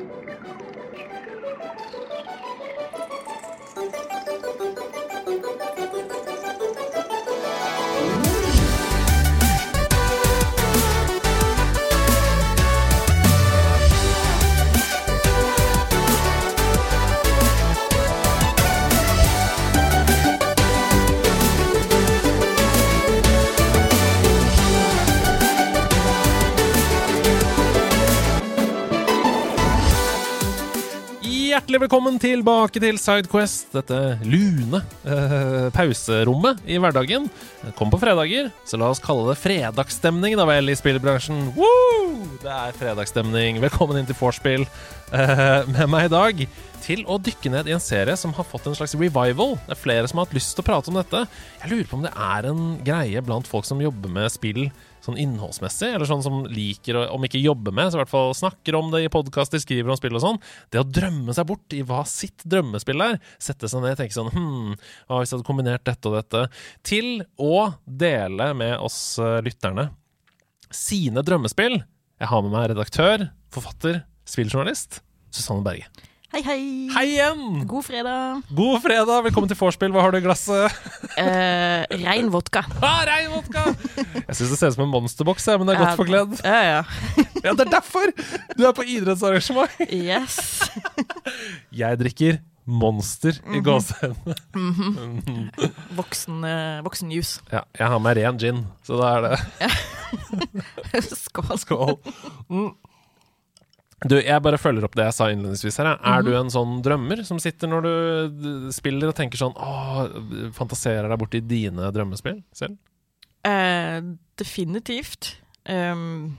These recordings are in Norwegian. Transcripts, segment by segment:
Thank you. Hjertelig velkommen tilbake til Sidequest, dette lune eh, pauserommet i hverdagen. Kommer på fredager, så la oss kalle det fredagsstemning da vel i spillbransjen. Woo! Det er fredagsstemning. Velkommen inn til vorspiel eh, med meg i dag. Til å dykke ned i en serie som har fått en slags revival. Det er flere som har hatt lyst til å prate om dette. Jeg lurer på om det er en greie blant folk som jobber med spill sånn innholdsmessig, eller sånn som liker å, om ikke jobbe med, så i hvert fall snakker om det i podkaster, skriver om spill og sånn. Det å drømme seg bort i hva sitt drømmespill er, sette seg ned og tenke sånn Hm, hva hvis jeg hadde kombinert dette og dette? Til å dele med oss eh, lytterne sine drømmespill. Jeg har med meg redaktør, forfatter, spilljournalist Susanne Berge. Hei, hei. Hei igjen! God fredag. God fredag, velkommen til vorspiel. Hva har du i glasset? Eh, rein vodka. Ah, rein vodka! Jeg syns det ser ut som en monsterboks, men det er godt forkledd. Ja, ja. Ja, det er derfor! Du er på idrettsarrangement. Yes. Jeg drikker Monster i gåsehendene. Voksen, eh, voksen juice. Ja, jeg har med ren gin, så da er det Skål. skål. Mm. Du, jeg bare følger opp det jeg sa innledningsvis her. jeg. Er du en sånn drømmer som sitter når du spiller og tenker sånn Åh, fantaserer deg bort i dine drømmespill selv? Eh, definitivt. Um,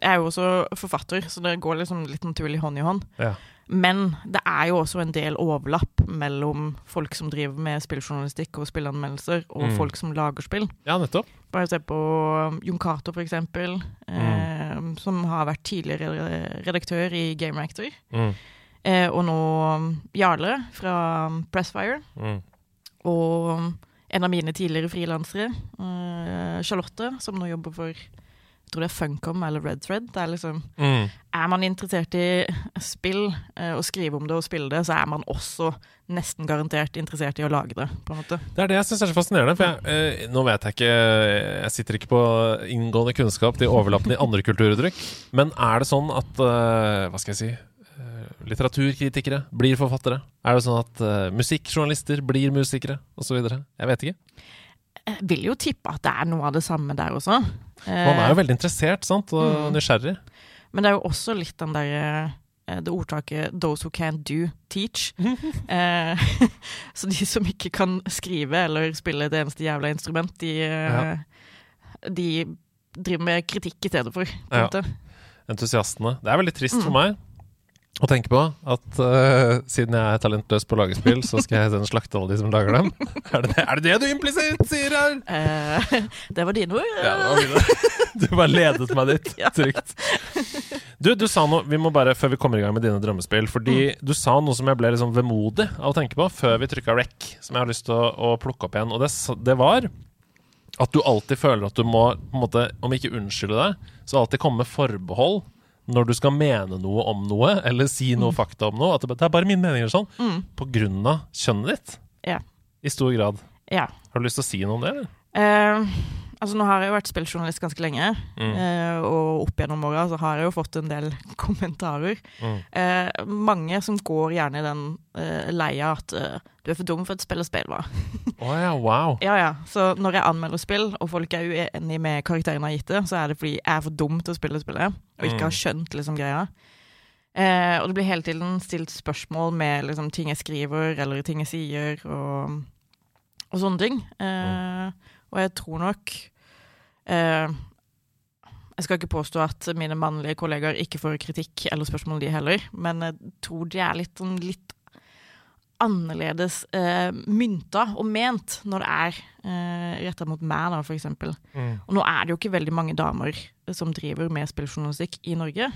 jeg er jo også forfatter, så det går liksom litt naturlig hånd i hånd. Ja. Men det er jo også en del overlapp mellom folk som driver med spilljournalistikk og spillanmeldelser, og Mm. folk som lager spill. Ja, nettopp. Bare se på Jon Cato, for eksempel, eh, som har vært tidligere redaktør i Game Reactor. Mm. Eh, og nå Jarle fra Pressfire. Mm. Og en av mine tidligere frilansere, eh, Charlotte, som nå jobber for tror det er Funcom eller Red Thread. Det er liksom Mm. Er man interessert i spill, eh, og skrive om det og spille det, så er man også nesten garantert interessert i å lage det, på en måte. Det er det jeg syns er så fascinerende. For jeg, eh, nå vet jeg ikke Jeg sitter ikke på inngående kunnskap til overlappende i andre kulturuttrykk. Men er det sånn at eh, Hva skal jeg si eh, Litteraturkritikere blir forfattere? Er det sånn at eh, musikkjournalister blir musikere, osv.? Jeg vet ikke. Jeg vil jo tippe at det er noe av det samme der også. Eh, Man er jo veldig interessert sant? og Mm. nysgjerrig. Men det er jo også litt den derre eh, det ordtaket 'those who can't do, teach'. eh, så de som ikke kan skrive eller spille et eneste jævla instrument, de, ja. de driver med kritikk i stedet for. Ja. Entusiastene. Det er veldig trist Mm. for meg å tenke på at uh, siden jeg er talentløs på å lage spill, så skal jeg den slakte alle de som lager dem. Er det det, er det, det du implisitt sier her? Uh, det var dine ord. Ja, det var mine. Du bare ledet meg dit, Ja. trygt. Du, du sa noe Vi må bare, før vi kommer i gang med dine drømmespill Fordi du sa noe som jeg ble liksom vemodig av å tenke på før vi trykka rec, som jeg har lyst til å, å plukke opp igjen. Og det, det var at du alltid føler at du må, på en måte, om ikke unnskylde deg, så alltid komme med forbehold når du skal mene noe om noe, eller si noe fakta om noe. At det, er bare mine meninger sånn. Mm. På grunn av kjønnet ditt. Ja. I stor grad. Ja. Har du lyst til å si noe om det, eller? Eh, altså Nå har jeg jo vært spilljournalist ganske lenge, Mm. eh, og opp gjennom åra så har jeg jo fått en del kommentarer. Mm. Eh, mange som går gjerne i den eh, leia at eh, du er for dum for et spill å spille, hva? oh, ja, wow. Ja, ja. Så når jeg anmelder spill, og folk er uenig med karakterene jeg har gitt det, så er det fordi jeg er for dum til å spille spillet, og ikke har skjønt liksom greia. Eh, og det blir hele tiden stilt spørsmål med liksom, ting jeg skriver, eller ting jeg sier, og, og sånne ting. Eh, Og jeg tror nok eh, Jeg skal ikke påstå at mine mannlige kollegaer ikke får kritikk eller spørsmål, de heller, men jeg tror de er litt, sånn, litt annerledes eh, mynta og ment når det er eh, retta mot meg, da, eksempel. Mm. Og nå er det jo ikke veldig mange damer som driver med spilljournalistikk i Norge.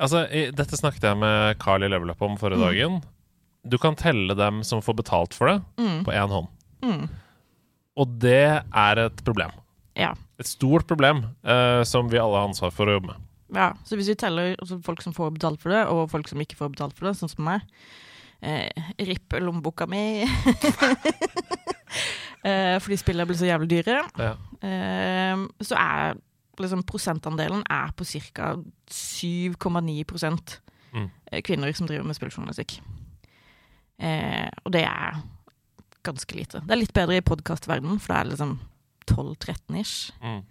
Altså, i, Dette snakket jeg med Carl i Level Up om forrige Mm. dagen. Du kan telle dem som får betalt for det, Mm. på én hånd. Mm. Og det er et problem. Ja, Et stort problem eh, som vi alle har ansvar for å jobbe med. Ja, så hvis vi teller altså folk som får betalt for det, og folk som ikke får betalt for det, sånn som meg eh, Ripp lommeboka mi. eh, fordi spillene blir så jævlig dyre. Ja. Eh, så er liksom prosentandelen er på ca. 7,9 prosent Mm. eh, kvinner som driver med spilljournalistikk. Eh, og det er ganske lite. Det er litt bedre i podkastverdenen, for det er liksom 12-13 ish. Mm.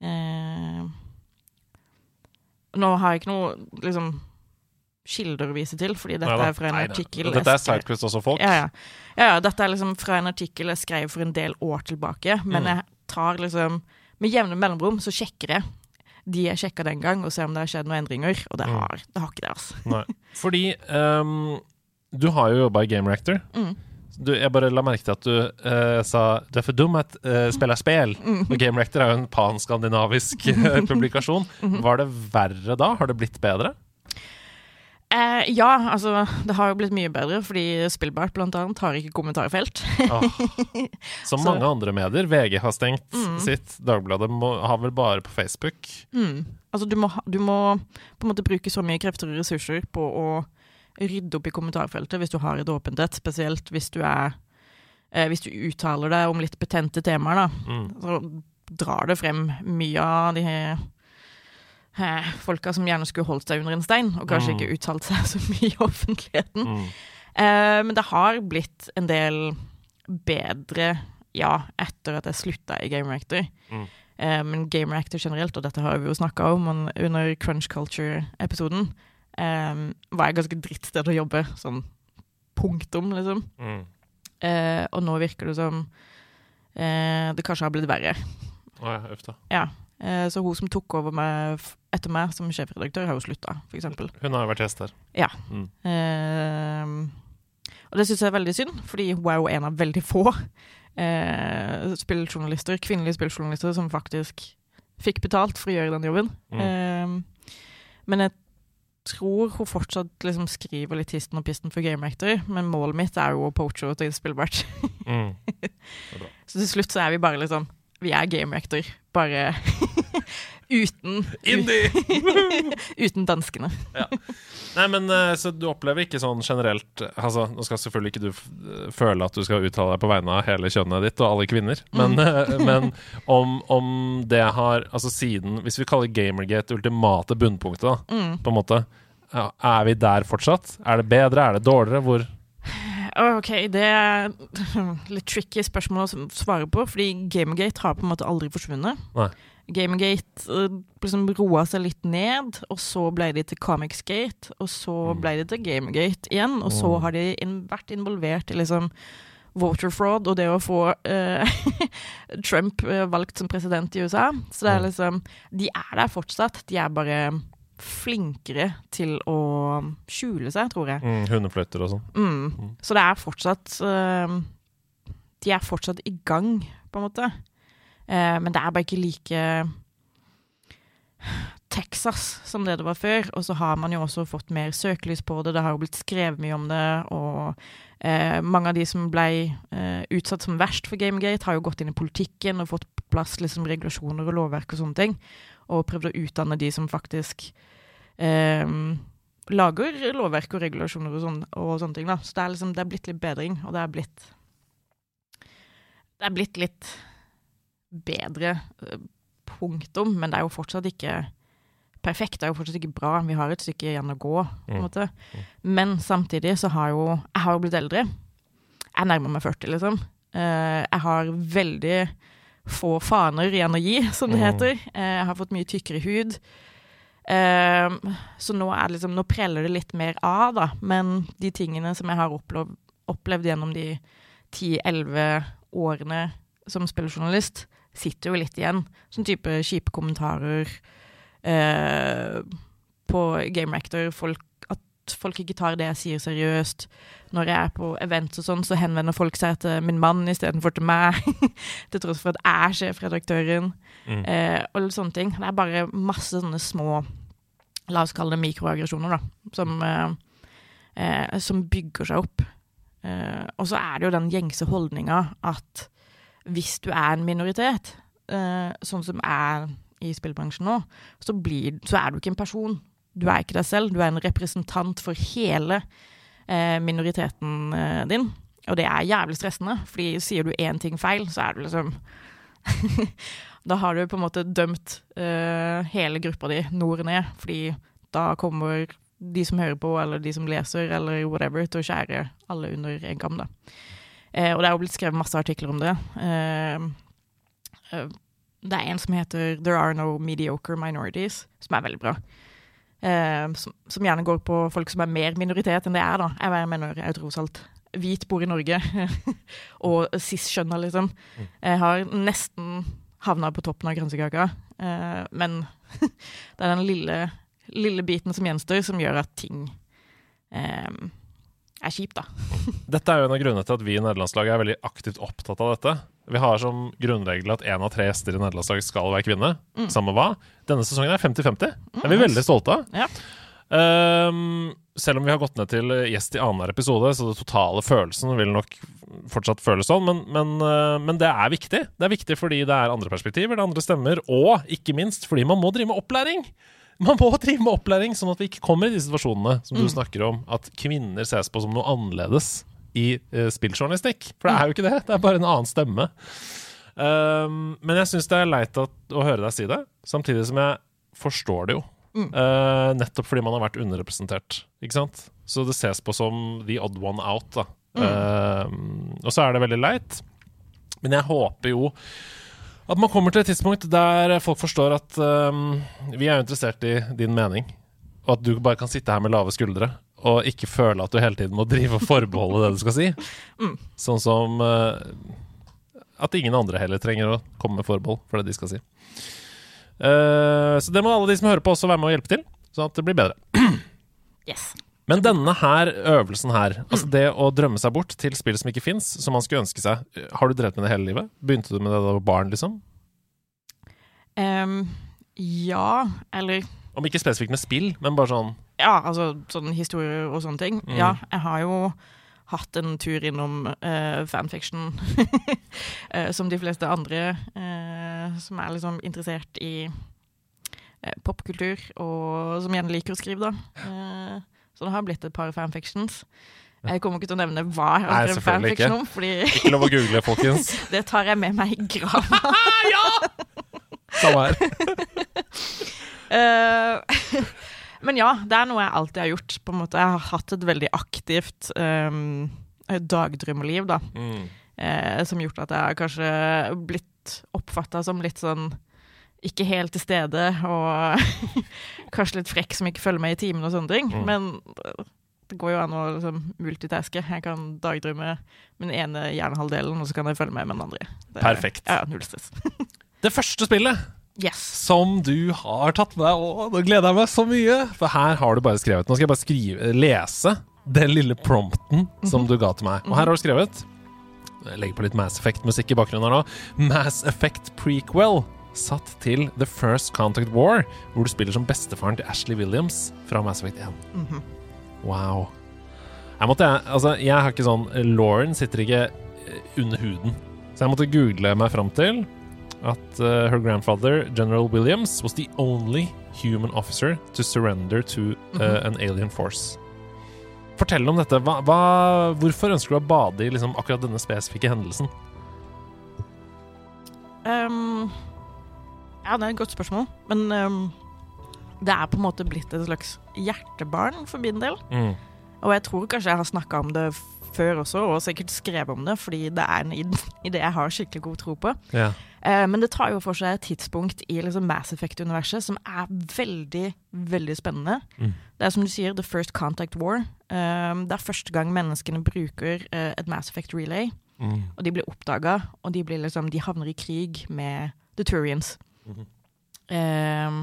Eh, nå har jeg ikke noe liksom kilder å vise til, fordi dette er fra en Nei, artikkel Dette er Sidequest også, folk. ja, ja. ja, ja. Dette er liksom fra en artikkel jeg skrev for en del år tilbake, men Mm. jeg tar liksom Med jevne mellomrom så sjekker jeg de jeg sjekka den gang, og ser om det har skjedd noen endringer, og det Mm. har, det har ikke det, altså. Nei. Fordi um, du har jo jobba i Game Reactor. Mm. Du, jeg bare la merke til at du uh, sa 'du er for dum at uh, spill'. Mm. Og Game Rector er jo en panskandinavisk eh, publikasjon. Mhm. Var det verre da? Har det blitt bedre? Eh, ja, altså, det har jo blitt mye bedre, fordi Spillbart blant annet har ikke kommentarfelt. oh, Som Så- mange andre medier. VG har stengt Mm. sitt. Dagbladet må, har vel bare på Facebook. Mm. Altså, du må, du må på en måte bruke så mye krefter og ressurser på å rydde opp i kommentarfeltet hvis du har et åpent et, spesielt hvis du er eh, Hvis du uttaler deg om litt betente temaer, da. Mm. så drar det frem mye av de her eh, folka som gjerne skulle holdt seg under en stein, og kanskje Mm. ikke uttalt seg så mye i offentligheten. Mm. Eh, men det har blitt en del bedre, ja, etter at jeg slutta i Game Reactor. Mm. Eh, men Game Reactor generelt, og dette har vi jo snakka om under Crunch Culture-episoden, eh, var jeg ganske drittsted å jobbe. Sånn punktum, liksom. Mm. Eh, og nå virker det som eh, det kanskje har blitt verre. Oh, ja, øfta. Ja. Eh, så hun som tok over meg etter meg som sjefredaktør, har jo slutta, f.eks. Hun har jo vært gjest her. Ja. Mm. Eh, og det syns jeg er veldig synd, fordi hun er jo en av veldig få eh, spilljournalister, kvinnelige spilljournalister som faktisk fikk betalt for å gjøre den jobben. Mm. Eh, men jeg tror hun fortsatt liksom skriver litt histen og pisten for Game Actor, men målet mitt er jo å poache henne til spillbart. Mm. Så til slutt så er vi bare liksom Vi er Game Actor, bare uten Indie! Uten danskene. Nei, men eh, Så du opplever ikke sånn generelt Altså, Nå skal selvfølgelig ikke du føle at du skal uttale deg på vegne av hele kjønnet ditt og alle kvinner, men, mm. men om, om det har Altså siden Hvis vi kaller Gamergate det ultimate bunnpunktet, da, Mm. på en måte ja, Er vi der fortsatt? Er det bedre? Er det dårligere? Hvor OK, det er litt tricky spørsmål å svare på, fordi Gamergate har på en måte aldri forsvunnet. Nei. Gamergate eh, liksom roa seg litt ned, og så ble de til Comicsgate, og så Mm. ble de til Gamegate igjen, og så Mm. har de in vært involvert i liksom voter fraud og det å få uh, Trump eh, valgt som president i USA. Så det er Mm. liksom De er der fortsatt, de er bare flinkere til å skjule seg, tror jeg. mm, Hundefløyter og sånn. Mm. Så det er fortsatt uh, De er fortsatt i gang, på en måte. Eh, men det er bare ikke like Texas som det det var før. Og så har man jo også fått mer søkelys på det. Det har jo blitt skrevet mye om det. Og eh, mange av de som ble eh, utsatt som verst for Gamegate, har jo gått inn i politikken og fått på plass liksom, regulasjoner og lovverk og sånne ting. Og prøvd å utdanne de som faktisk eh, lager lovverk og regulasjoner og, sånn, og sånne ting. Da. Så det er, liksom, det er blitt litt bedring, og det er blitt Det er blitt litt bedre, eh, punktum, men det er jo fortsatt ikke perfekt. Det er jo fortsatt ikke bra. Vi har et stykke igjen å gå, på en Mm. måte. Men samtidig så har jo Jeg har jo blitt eldre. Jeg nærmer meg 40, liksom. Eh, jeg har veldig få faner igjen å gi, som det Mm. heter. Eh, jeg har fått mye tykkere hud. Så nå, er det liksom, nå preller det litt mer av, da. Men de tingene som jeg har opplevd, opplevd gjennom de 10-11 årene som spillejournalist, sitter jo litt igjen. Sånn type kjipe kommentarer eh, på Game Rector. Folk, at folk ikke tar det jeg sier seriøst. Når jeg er på events og sånn, så henvender folk seg til min mann istedenfor til meg. til tross for at jeg er sjefredaktøren. Mm. Eh, og sånne ting. Det er bare masse sånne små La oss kalle det mikroaggresjoner, da. Som, eh, eh, som bygger seg opp. Eh, og så er det jo den gjengse holdninga at hvis du er en minoritet, eh, sånn som er i spillbransjen nå, så, blir, så er du ikke en person. Du er ikke deg selv, du er en representant for hele eh, minoriteten eh, din. Og det er jævlig stressende, fordi sier du én ting feil, så er du liksom Da har du på en måte dømt hele gruppa di nord ned, fordi da kommer de som hører på, eller de som leser, eller whatever, til å skjære alle under en kam, da. Eh, og det er jo blitt skrevet masse artikler om det. Eh, eh, det er en som heter 'There are no mediocre minorities', som er veldig bra. Eh, som, som, gjerne går på folk som er mer minoritet enn det er, da. Jeg mener jeg tross alt hvit, bor i Norge, og cis-skjønna, liksom. Mm. Jeg har nesten havna på toppen av kransekaka, eh, men det er den lille, lille biten som gjenstår, som gjør at ting eh, er kjipt, da. dette er jo en av grunnene til at vi i nederlandslaget er veldig aktivt opptatt av dette. Vi har som grunnregel at én av tre gjester i nederlandslaget skal være kvinne. Mm. Samme hva. Denne sesongen er 50-50. Det er vi mm. veldig stolte av. Ja. Um, selv om vi har gått ned til gjest i annenhver episode, så den totale følelsen vil nok fortsatt føles sånn, men, men, uh, men, det er viktig. Det er viktig fordi det er andre perspektiver, det er andre stemmer, og ikke minst fordi man må drive med opplæring. Man må drive med opplæring, sånn at vi ikke kommer i de situasjonene som mm. du snakker om, at kvinner ses på som noe annerledes i uh, spilljournalistikk. For det er jo ikke det. Det er bare en annen stemme. Um, men jeg syns det er leit at, å høre deg si det, samtidig som jeg forstår det jo. Mm. Uh, nettopp fordi man har vært underrepresentert. Ikke sant? Så det ses på som the odd one out. Da. Mm. Uh, og så er det veldig leit. Men jeg håper jo at man kommer til et tidspunkt der folk forstår at um, vi er interessert i din mening, og at du bare kan sitte her med lave skuldre og ikke føle at du hele tiden må drive og forbeholde det du skal si. Mm. Sånn som uh, at ingen andre heller trenger å komme med forbehold for det de skal si. Uh, så det må alle de som hører på, også være med og hjelpe til, sånn at det blir bedre. yes. Men denne her øvelsen her, altså det å drømme seg bort til spill som ikke fins, som man skulle ønske seg, har du drevet med det hele livet? Begynte du med det da du var barn, liksom? Um, ja, eller Om ikke spesifikt med spill, men bare sånn Ja, altså sånn historier og sånne ting. Mm. Ja, jeg har jo hatt en tur innom uh, fanfiction, uh, som de fleste andre uh, som er liksom interessert i popkultur, og som gjerne liker å skrive, da. Så det har blitt et par fanfictions. Jeg kommer ikke til å nevne hva jeg har skrevet fanfiction om. Fordi ikke lov å google, folkens. det tar jeg med meg i grava. ja! Samme her. uh, men ja, det er noe jeg alltid har gjort. På en måte. Jeg har hatt et veldig aktivt um, dagdrømmeliv, da. Mm. Uh, som gjort at jeg har kanskje blitt oppfatta som litt sånn ikke helt til stede, og kanskje litt frekk som ikke følger med i timen og sånne ting. Mm. Men det går jo an å liksom, multitaske. Jeg kan dagdrømme min ene hjernehalvdelen, og så kan jeg følge med med den andre. Det, Perfekt. Ja, null stress. det første spillet yes. som du har tatt med deg, å, nå gleder jeg meg så mye! For her har du bare skrevet Nå skal jeg bare skrive, lese den lille prompten som du ga til meg. Og her har du skrevet Jeg legger på litt Mass Effect-musikk i bakgrunnen her nå. Mass Effect prequel satt til The First Contact War, hvor du spiller som bestefaren til Ashley Williams fra Mass Effect 1. Mm -hmm. Wow. Jeg måtte, altså, jeg har ikke sånn Lauren sitter ikke eh, under huden. Så jeg måtte google meg fram til at uh, her grandfather, General Williams, was the only human officer to surrender to uh, an alien force. Fortell om dette. Hva, hva, hvorfor ønsker du å bade i liksom, akkurat denne spesifikke hendelsen? Um, ja, det er et godt spørsmål. Men um, det er på en måte blitt et slags hjertebarn for min del. Mm. Og jeg tror kanskje jeg har snakka om det før også, og sikkert skrevet om det, fordi det er en idé jeg har skikkelig god tro på. Ja. Uh, men det tar jo for seg et tidspunkt i liksom Mass Effect-universet som er veldig, veldig spennende. Mm. Det er som du sier, the first contact war. Uh, det er første gang menneskene bruker uh, et Mass Effect relay. Mm. Og de blir oppdaga, og de, blir liksom, de havner i krig med The Turians. Um,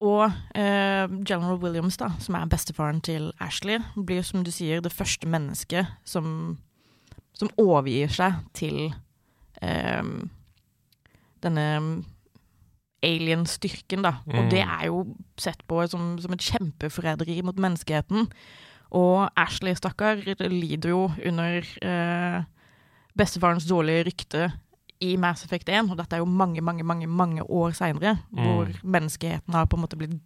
og uh, General Williams, da, som er bestefaren til Ashley, blir som du sier det første mennesket som, som overgir seg til um, denne alien-styrken, da. Mm. Og det er jo sett på som, som et kjempeforræderi mot menneskeheten. Og Ashley, stakkar, lider jo under eh, bestefarens dårlige rykte i Mass Effect 1, og dette er jo mange, mange, mange mange år seinere, Mm. hvor menneskeheten har på en måte blitt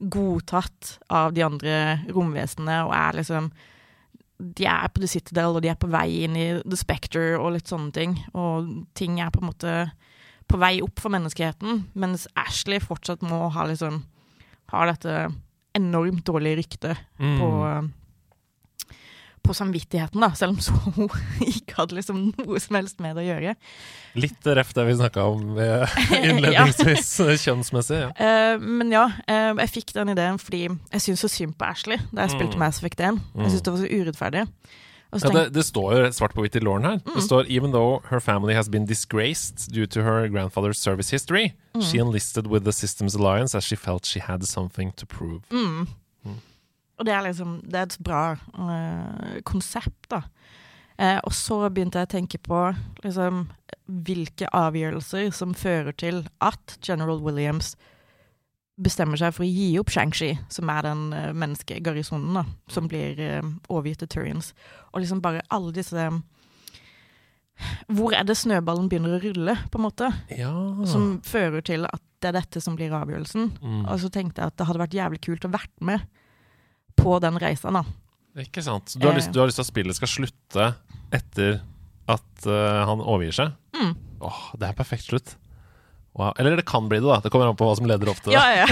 godtatt av de andre romvesenene og er liksom De er på The Citadel, og de er på vei inn i The Spectre og litt sånne ting. Og ting er på en måte på vei opp for menneskeheten, mens Ashley fortsatt må ha liksom Har dette enormt dårlige ryktet Mm. på på samvittigheten, da, selv om så hun ikke hadde liksom noe som helst med det å gjøre. Litt ref det vi snakka om eh, innledningsvis, kjønnsmessig. Ja. Uh, men ja, uh, jeg fikk den ideen fordi jeg syns så synd på Ashley da jeg spilte Mm. Mass Effect 1. Mm. Jeg syns det var så urettferdig. Ja, det, det står jo svart på hvitt i låren her. Mm. Det står Even though her family has been disgraced due to her grandfather's service history, Mm. she enlisted with the Systems Alliance as she felt she had something to prove. mm. Og det er liksom Det er et bra uh, konsept, da. Uh, og så begynte jeg å tenke på liksom hvilke avgjørelser som fører til at General Williams bestemmer seg for å gi opp Shang-Chi, som er den uh, menneskegarisonen da, som blir uh, overgitt til Turians. Og liksom bare alle disse Hvor er det snøballen begynner å rulle, på en måte? Ja Som fører til at det er dette som blir avgjørelsen. mm. Og så tenkte jeg at det hadde vært jævlig kult å vært med på den reisa, da. Ikke sant. Du har, lyst, du har lyst til at spillet skal slutte etter at uh, han overgir seg? Mm. Åh, det er perfekt slutt. Wow. Eller det kan bli det, da. Det kommer an på hva som leder opp til det. Ja, ja.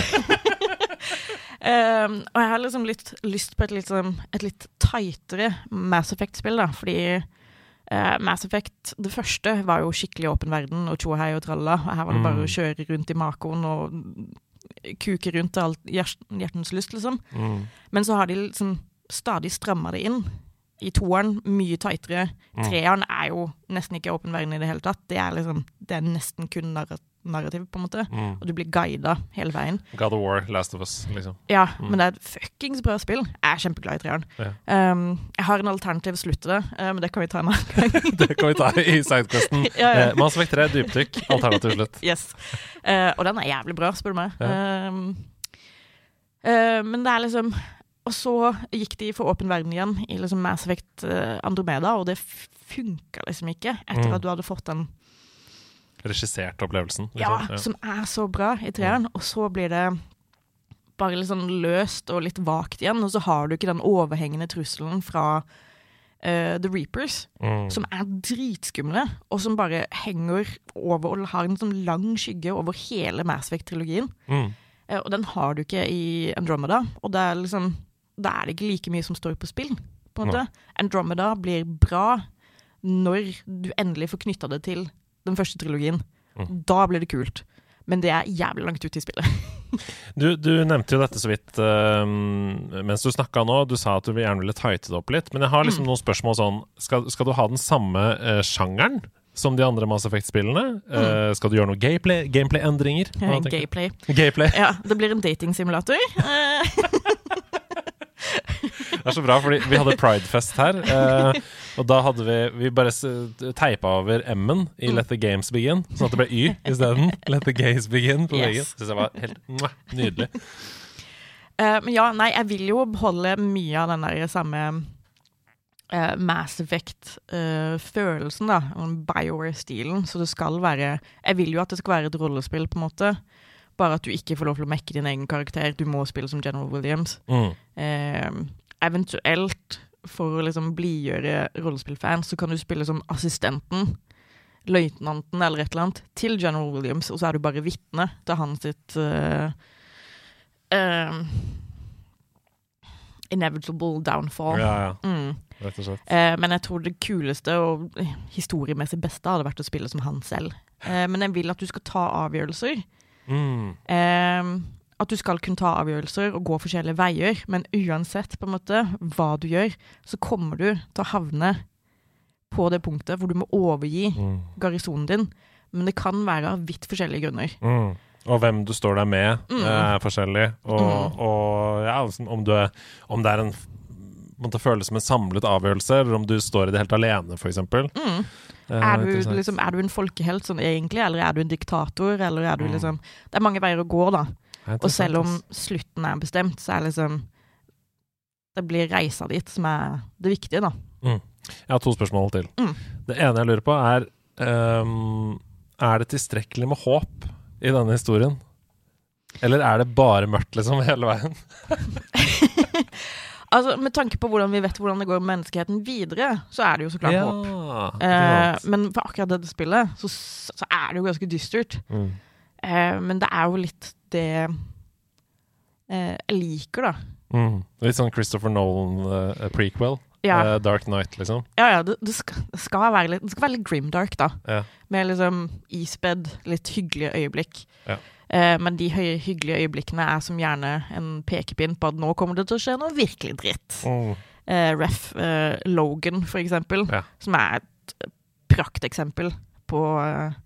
Um, og jeg har liksom litt lyst på et litt, sånn, et litt tightere Mass Effect-spill, da, fordi uh, Mass Effect, det første, var jo skikkelig åpen verden og tjohei og tralla. Og her var det bare Mm. å kjøre rundt i makoen og kuke rundt til alt hjertens lyst, liksom. Mm. Men så har de liksom stadig stramma det inn. I toeren mye tightere. Mm. Treeren er jo nesten ikke åpen verden i det hele tatt. Det er liksom, det er nesten kun narra narrativ, på en måte. Mm. Og du blir guida hele veien. God of War, Last of Us, liksom. Ja, Mm. men det er et fuckings bra spill. Jeg er kjempeglad i treeren. Ja. Um, jeg har en alternativ slutt til det, uh, men det kan vi ta en annen gang. Det kan vi ta i sidequesten. ja, ja. Eh, Mass Effect 3, dypdykk, alternativ slutt. Yes. Uh, og den er jævlig bra, spør du meg. Um, uh, men det er liksom Og så gikk de for åpen verden igjen i liksom Mass Effect Andromeda, og det funka liksom ikke etter Mm. at du hadde fått den Regissert opplevelsen. ja, Liksom. som er så bra i treeren, og så blir det bare litt sånn løst og litt vagt igjen, og så har du ikke den overhengende trusselen fra uh, The Reapers, Mm. som er dritskumle, og som bare henger over og har en sånn lang skygge over hele Mass Effect-trilogien. Mm. Uh, og den har du ikke i Andromeda, og det er liksom da er det ikke like mye som står på spill. på en måte. Andromeda blir bra når du endelig får knytta det til den første trilogien. Mm. Da blir det kult. Men det er jævlig langt ute i spillet. Du, du nevnte jo dette så vidt uh, mens du snakka nå. Du sa at du gjerne ville tighte det opp litt. Men jeg har Mm. liksom noen spørsmål sånn Skal, skal du ha den samme uh, sjangeren som de andre Mass Effect-spillene? Eh, skal du gjøre noen gameplay- gameplay-endringer? Gameplay. Gameplay. Ja, det blir en datingsimulator. Eh, Det er så bra, fordi vi hadde Pridefest her. Eh, og da hadde vi Vi bare teipa over M-en i Mm. Let the Games Begin, sånn at det ble Y isteden. Let the Games Begin på Yes. Syns jeg var helt mwah, nydelig. eh, men ja, nei, jeg vil jo beholde mye av den der samme uh, Mass Effect-følelsen, da. og BioWare-stilen. Så det skal være Jeg vil jo at det skal være et rollespill, på en måte. Bare at du ikke får lov til å mekke din egen karakter. Du må spille som General Williams. Mm. Eh, eventuelt, for å liksom blidgjøre rollespillfans, så kan du spille som assistenten, løytnanten eller et eller annet, til General Williams, og så er du bare vitne til hans sitt uh, uh, Inevitable downfall. Ja, ja, Mm. rett og slett. Uh, men jeg tror det kuleste og historiemessig beste hadde vært å spille som han selv. Men jeg vil at du skal ta avgjørelser. Mm. Eh, at du skal kunne ta avgjørelser og gå forskjellige veier, men uansett på en måte hva du gjør, så kommer du til å havne på det punktet hvor du må overgi Mm. garisonen din. Men det kan være av vidt forskjellige grunner. Mm. Og hvem du står der med, Mm. er forskjellig. Og, Mm. og ja, altså, om, du er, om det er en måtte føles som en samlet avgjørelse, eller om du står i det helt alene, f.eks. Mm. Er, du, liksom, er du en folkehelt sånn egentlig, eller er du en diktator? Eller er du Mm. liksom Det er mange veier å gå, da. Og selv om slutten er bestemt, så er liksom Det blir reisa dit som er det viktige, da. Jeg har to spørsmål til. Mm. Det ene jeg lurer på, er um, er det tilstrekkelig med håp i denne historien? Eller er det bare mørkt, liksom, hele veien? Altså, Med tanke på hvordan vi vet hvordan det går med menneskeheten videre, så er det jo så klart håp. ikke Eh, men for akkurat dette spillet, så, så er det jo ganske dystert. Mm. Eh, men det er jo litt det eh, jeg liker, da. Mm. Litt sånn Christopher Nolan-prequel. Ja, Dark Night, liksom. ja, ja det, det, skal, det, skal være litt, det skal være litt grimdark, da. Ja. Med liksom isbed, litt hyggelige øyeblikk. Ja. Eh, men de høye, hyggelige øyeblikkene er som gjerne en pekepinn på at nå kommer det til å skje noe virkelig dritt. Mm. Eh, Ref eh, Logan, for eksempel, som er et prakteksempel på, eh,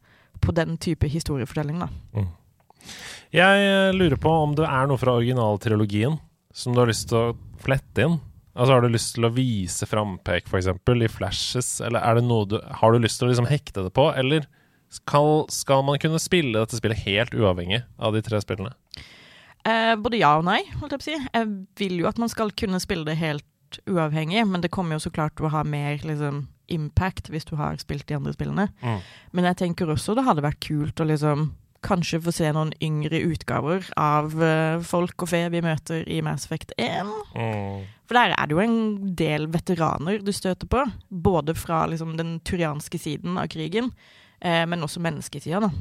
på den type historiefortelling, da. Jeg eh, lurer på om det er noe fra originaltrilogien som du har lyst til å flette inn? Altså Har du lyst til å vise frampek, f.eks., i flashes, eller er du Har du lyst til å liksom hekte det på, eller skal, skal man kunne spille dette spillet helt uavhengig av de tre spillene? Eh, både ja og nei, holdt jeg på å si. Jeg vil jo at man skal kunne spille det helt uavhengig, men det kommer jo så klart til å ha mer liksom, impact hvis du har spilt de andre spillene. Mm. Men jeg tenker også det hadde vært kult å liksom kanskje få se noen yngre utgaver av uh, folk og fe vi møter i Mass Effect 1. Mm. For der er det jo en del veteraner du støter på, både fra liksom, den turianske siden av krigen, eh, men også menneskesida, da.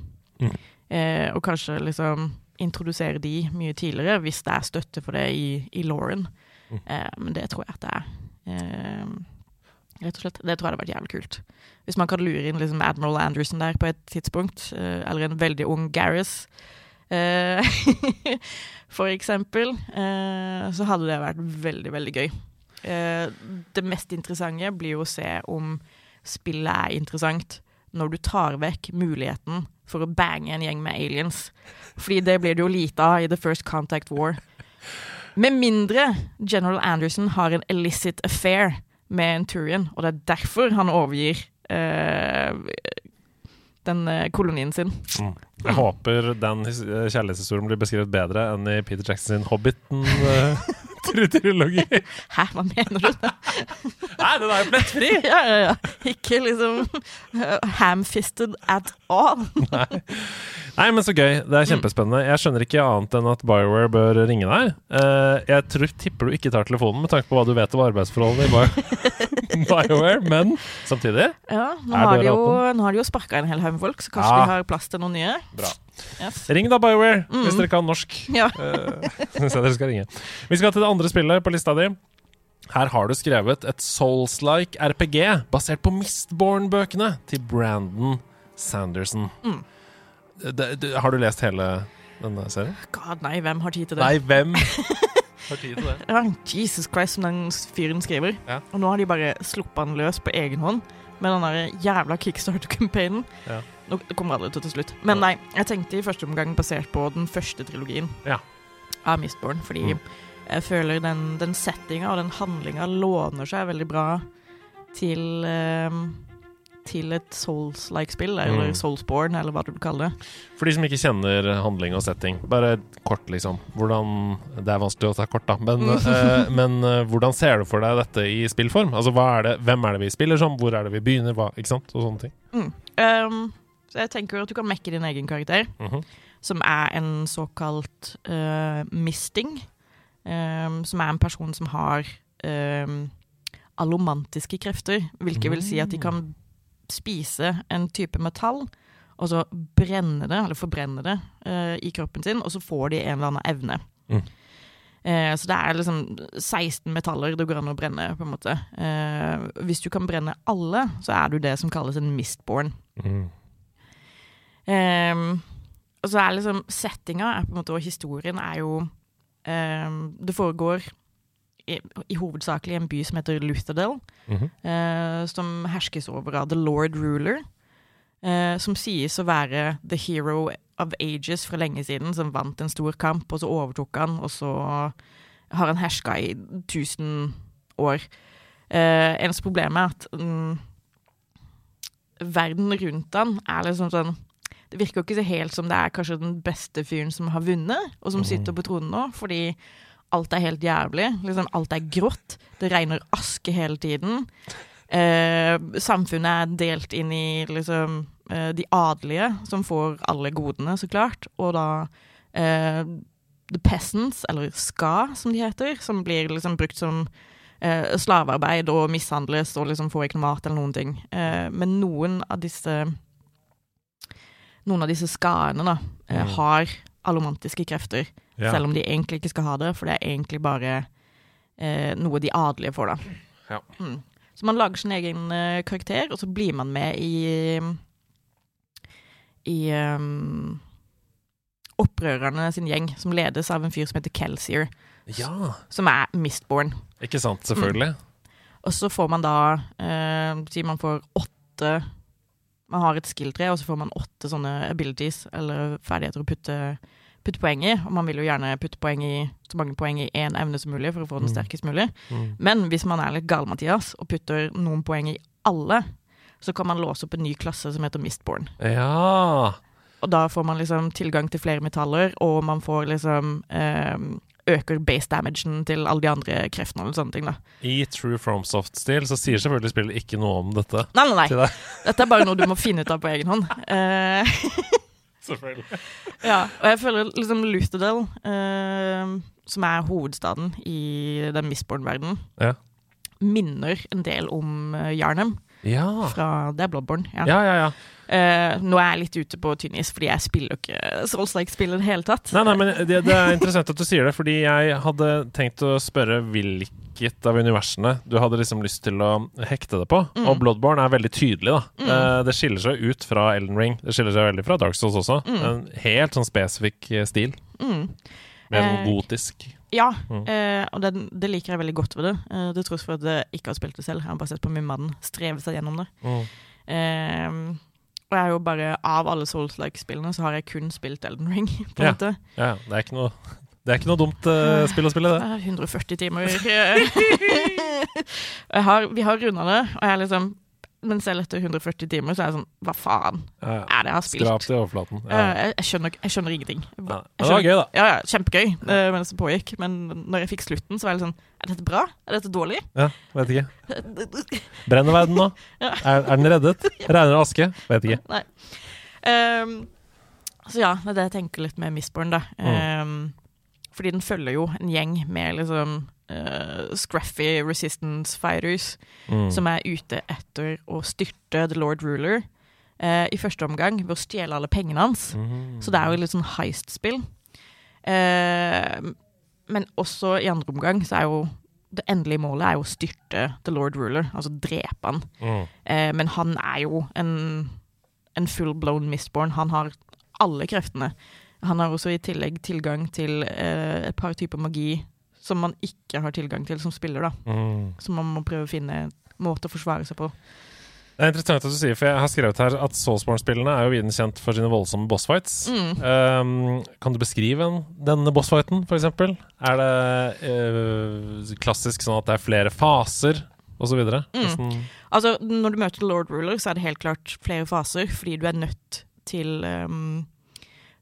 Mm. Eh, og kanskje liksom introdusere de mye tidligere, hvis det er støtte for det i, i Lauren. Mm. Eh, men det tror jeg at det er. Eh, rett og slett. Det tror jeg hadde vært jævlig kult. Hvis man kan lure inn liksom Admiral Anderson der på et tidspunkt, eh, eller en veldig ung Gareth. For eksempel, eh, så hadde det vært veldig, veldig gøy. Eh, det mest interessante blir jo å se om spillet er interessant når du tar vekk muligheten for å bange en gjeng med aliens. Fordi det blir det jo lite av i The First Contact War. Med mindre General Anderson har en illicit affair med en Turian, og det er derfor han overgir eh, den eh, kolonien sin. Mm. Jeg håper den eh, kjærlighetshistorien blir beskrevet bedre enn i Peter Jackson sin Hobbiten-trilogi. Hæ, hva mener du? Nei, den er jo plettfri! ja, ja, ja. Ikke liksom uh, ham-fisted at all. Nei, men så gøy. Det er kjempespennende. Jeg skjønner ikke annet enn at BioWare bør ringe deg. Uh, jeg tror, tipper du ikke tar telefonen med tanke på hva du vet om arbeidsforholdene i Bio BioWare, men samtidig Ja, nå har, de jo, nå har de jo sparka en hel haug med folk, så kanskje Ja. de har plass til noen nye. Bra. Yes. Ring da, BioWare, Mm. hvis dere kan norsk. Ja. uh, så dere skal ringe. Vi skal til det andre spillet på lista di. Her har du skrevet et Souls-like RPG basert på Mistborn-bøkene til Brandon Sanderson. Mm. Det, det, har du lest hele denne serien? God, nei, hvem har tid til det? Nei, hvem har tid til det? Jesus Christ, som den fyren skriver. Ja. Og nå har de bare sluppet han løs på egen hånd med den der jævla kickstarter-campaignen. Ja. Nå, kommer aldri til til slutt. Men nei, jeg tenkte i første omgang basert på den første trilogien Ja. av Mistborn, fordi Mm. jeg føler den, den settinga og den handlinga låner seg veldig bra til ehm, til et Souls-like spill, eller Mm. Soulsborne, eller hva du vil kalle det. For de som ikke kjenner handling og setting, bare kort, liksom. Hvordan Det er vanskelig å ta kort, da. Men, eh, men eh, hvordan ser du for deg dette i spillform? Altså, er det, Hvem er det vi spiller som? Hvor er det vi begynner? Hva, ikke sant? Og sånne ting. Mm. Um, så jeg tenker at du kan mekke din egen karakter. Mhm. som er en såkalt uh, misting. Um, som er en person som har um, allomantiske krefter. Hvilket vil si at de kan spise en type metall, og så brenne det, eller forbrenne det, eh, i kroppen sin, og så får de en eller annen evne. Mm. Eh, så det er liksom 16 metaller det går an å brenne, på en måte. Eh, hvis du kan brenne alle, så er du det som kalles en mistborn. Mm. Ehm, og så er liksom settinga er på en måte, og historien er jo ehm, Det foregår i, i hovedsakelig en by som heter Lutherdale, -hmm. eh, som herskes over av The Lord Ruler. eh, som sies å være the hero of ages fra lenge siden, som vant en stor kamp, og så overtok han, og så har han herska i 1000 år. Eh, eneste problemet er at mm, verden rundt han er liksom sånn Det virker jo ikke så helt som det er kanskje den beste fyren som har vunnet, og som sitter på tronen nå, fordi alt er helt jævlig. Liksom, alt er grått. Det regner aske hele tiden. Eh, samfunnet er delt inn i liksom eh, de adelige, som får alle godene, så klart, og da eh, The Peasants, eller Ska, som de heter, som blir liksom brukt som eh, slavearbeid og mishandles og liksom får ikke noe mat eller noen ting. Eh, men noen av disse Noen av disse skaene da, eh, Mm. har allomantiske krefter, Ja. selv om de egentlig ikke skal ha det, for det er egentlig bare eh, noe de adelige får, da. Ja. Mm. Så man lager sin egen eh, karakter, og så blir man med i i um, opprørerne sin gjeng, som ledes av en fyr som heter Kelsier, ja. som er Mistborn. Ikke sant, selvfølgelig. Og så får man da uh, Si man får åtte Man har et skill-tre, og så får man åtte sånne abilities, eller ferdigheter å putte, putte poeng i. Og man vil jo gjerne putte poeng i så mange poeng i én evne som mulig, for å få den Mm. sterkest mulig. Mm. Men hvis man er litt gal, Mathias, og putter noen poeng i alle, så kan man låse opp en ny klasse som heter Mistborn. Ja. Og da får man liksom tilgang til flere metaller, og man får liksom eh, Øker base damagen til alle de andre kreftene og sånne ting, da. I True FromSoft-stil så sier selvfølgelig spillet ikke noe om dette. Nei, nei, nei. Dette er bare noe du må finne ut av på egen hånd. Eh, Selvfølgelig. ja, og jeg føler liksom Lutherdale, eh, som er hovedstaden i den Mistborn-verdenen, Ja. minner en del om Jarnem. Yarnham Ja. fra Det er Bloodborne. Ja. Ja, ja, ja. Uh, nå er jeg litt ute på tynn is, fordi jeg spiller ikke Souls-like-spill i det hele tatt. Nei, nei, men det, det er interessant at du sier det, fordi jeg hadde tenkt å spørre hvilket av universene du hadde liksom lyst til å hekte det på. Mm. Og Bloodborne er veldig tydelig, da. Mm. Uh, det skiller seg ut fra Elden Ring. Det skiller seg veldig fra Dark Souls også. Mm. En helt sånn spesifikk eh, stil. Mm. Mer sånn gotisk. Ja, Mm. eh, og det, det liker jeg veldig godt ved det. Eh, til tross for at jeg ikke har spilt det selv. Jeg har bare sett på min mann streve seg gjennom det. Mm. Eh, og jeg er jo bare Av alle Souls-like-spillene så har jeg kun spilt Elden Ring. på en Ja. måte. Ja. Det er ikke noe det er ikke noe dumt uh, spill å spille, det. Eh, 140 timer. har, vi har runda det, og jeg er liksom Men selv etter 140 timer så er jeg sånn Hva faen Ja, ja. er det jeg har spilt? Skrap til overflaten. Eh, Ja. jeg, jeg, skjønner, jeg skjønner ingenting. Jeg Men det var gøy, da. Ja, ja, kjempegøy eh, mens det pågikk, men når jeg fikk slutten, så var jeg litt sånn Er dette bra? Er dette dårlig? Ja, vet ikke. Brenner verden nå? Ja. Er, er den reddet? Regner det aske? Vet ikke. Nei. Um, så ja, det er det jeg tenker litt med Mistborn, da. Ehm, fordi den følger jo en gjeng med liksom eh, scruffy resistance fighters Mm. som er ute etter å styrte The Lord Ruler uh, i første omgang ved å stjele alle pengene hans. Mm. Så det er jo litt sånn heist-spill. Uh, men også i andre omgang så er jo det endelige målet er jo å styrte The Lord Ruler, altså drepe han. Mm. Men han er jo en, en full-blown mistborn. Han har alle kreftene. Han har også i tillegg tilgang til eh, et par typer magi som man ikke har tilgang til som spiller, da. Mm. Så man må prøve å finne en måte å forsvare seg på. Det er interessant at du sier, for jeg har skrevet her at Soulsborne-spillene er jo viden kjent for sine voldsomme bossfights. Mm. Um, kan du beskrive en, denne bossfighten, eksempel? Er det uh, klassisk sånn at det er flere faser, og så videre? Mm. Altså, når du møter Lord Ruler, så er det helt klart flere faser, fordi du er nødt til ehm,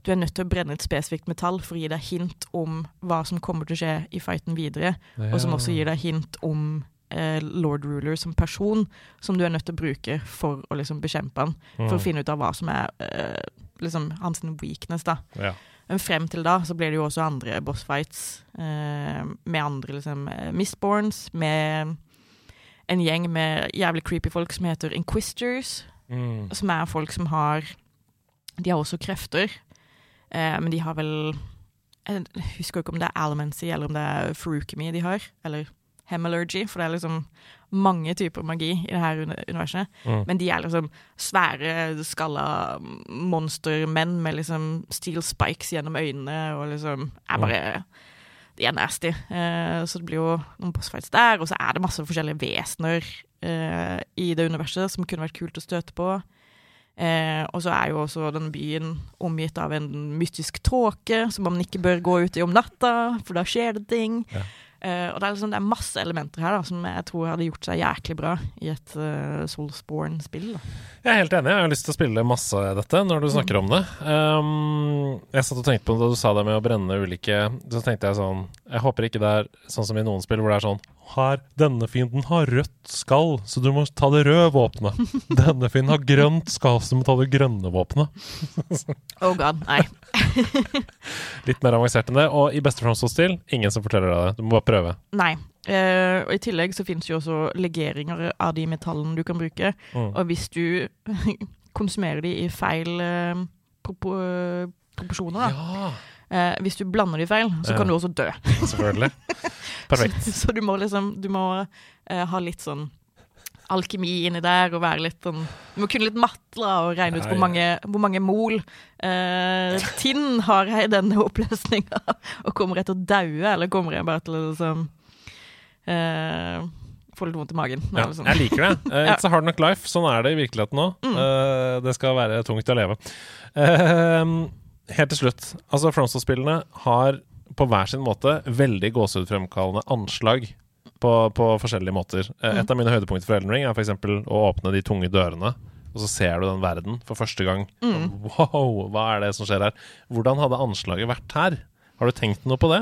Du er nødt til å brenne et spesifikt metall for å gi deg hint om hva som kommer til å skje i fighten videre, og som også gir deg hint om eh, Lord Ruler som person, som du er nødt til å bruke for å liksom bekjempe han, for å Mm. finne ut av hva som er eh, liksom hans weakness, da. Ja. Men frem til da så blir det jo også andre bossfights eh, med andre liksom eh, Mistborns, med en gjeng med jævlig creepy folk som heter Inquisters, Mm. som er folk som har De har også krefter, eh, men de har vel Jeg husker ikke om det er Alamancy eller om det er Ferukimi de har, eller Hemalurgy, for det er liksom mange typer magi i det her universet. Mm. Men de er liksom svære, skalla monstermenn med liksom steel spikes gjennom øynene og liksom er bare De er nasty. Eh, så det blir jo noen bossfights der, og så er det masse forskjellige vesener eh, i det universet som kunne vært kult å støte på. Eh, og så er jo også den byen omgitt av en mystisk tåke som man ikke bør gå ut i om natta, for da skjer det ting. Ja. Eh, og det er, liksom, det er masse elementer her da, som jeg tror hadde gjort seg jæklig bra i et uh, Soulsborne-spill. Jeg er helt enig. Jeg har lyst til å spille masse dette når du snakker om det. Um, jeg satt og tenkte på da du sa det med å brenne ulike Så tenkte jeg sånn Jeg håper ikke det er sånn som i noen spill hvor det er sånn Her, denne fienden har rødt skall, så du må ta det røde våpenet. Denne fienden har grønt skall, så du må ta det grønne våpenet. Oh god, nei. Litt mer avansert enn det. Og i beste Fromso-stil, ingen som forteller deg det. Du må bare prøve. Nei. Uh, og I tillegg så finnes jo også legeringer av de metallene du kan bruke. Mm. Og hvis du konsumerer de i feil uh, propo proporsjoner, da. Ja, Uh, hvis du blander de feil, så kan du også dø. selvfølgelig. Perfekt. Så, så du må liksom Du må eh, ha litt sånn alkemi inni der og være litt sånn Du må kunne litt matte og regne ut hvor mange, hvor mange mol eh, tinn har jeg i denne oppløsninga, og kommer jeg til å daue, eller kommer jeg bare til å liksom eh, få litt vondt i magen? Ja, eller sånn. jeg liker det. Uh. It's a hard knock life. Sånn er det i virkeligheten nå. Mm. Uh, det skal være tungt å leve. Uh, helt til slutt. Altså, Fromsdal-spillene har på hver sin måte veldig gåsehudfremkallende anslag på, på forskjellige måter. Eh, et av mine høydepunkter for Elden Ring er f.eks. å åpne de tunge dørene. Og så ser du den verden for første gang. Mm. Wow, hva er det som skjer her? Hvordan hadde anslaget vært her? Har du tenkt noe på det?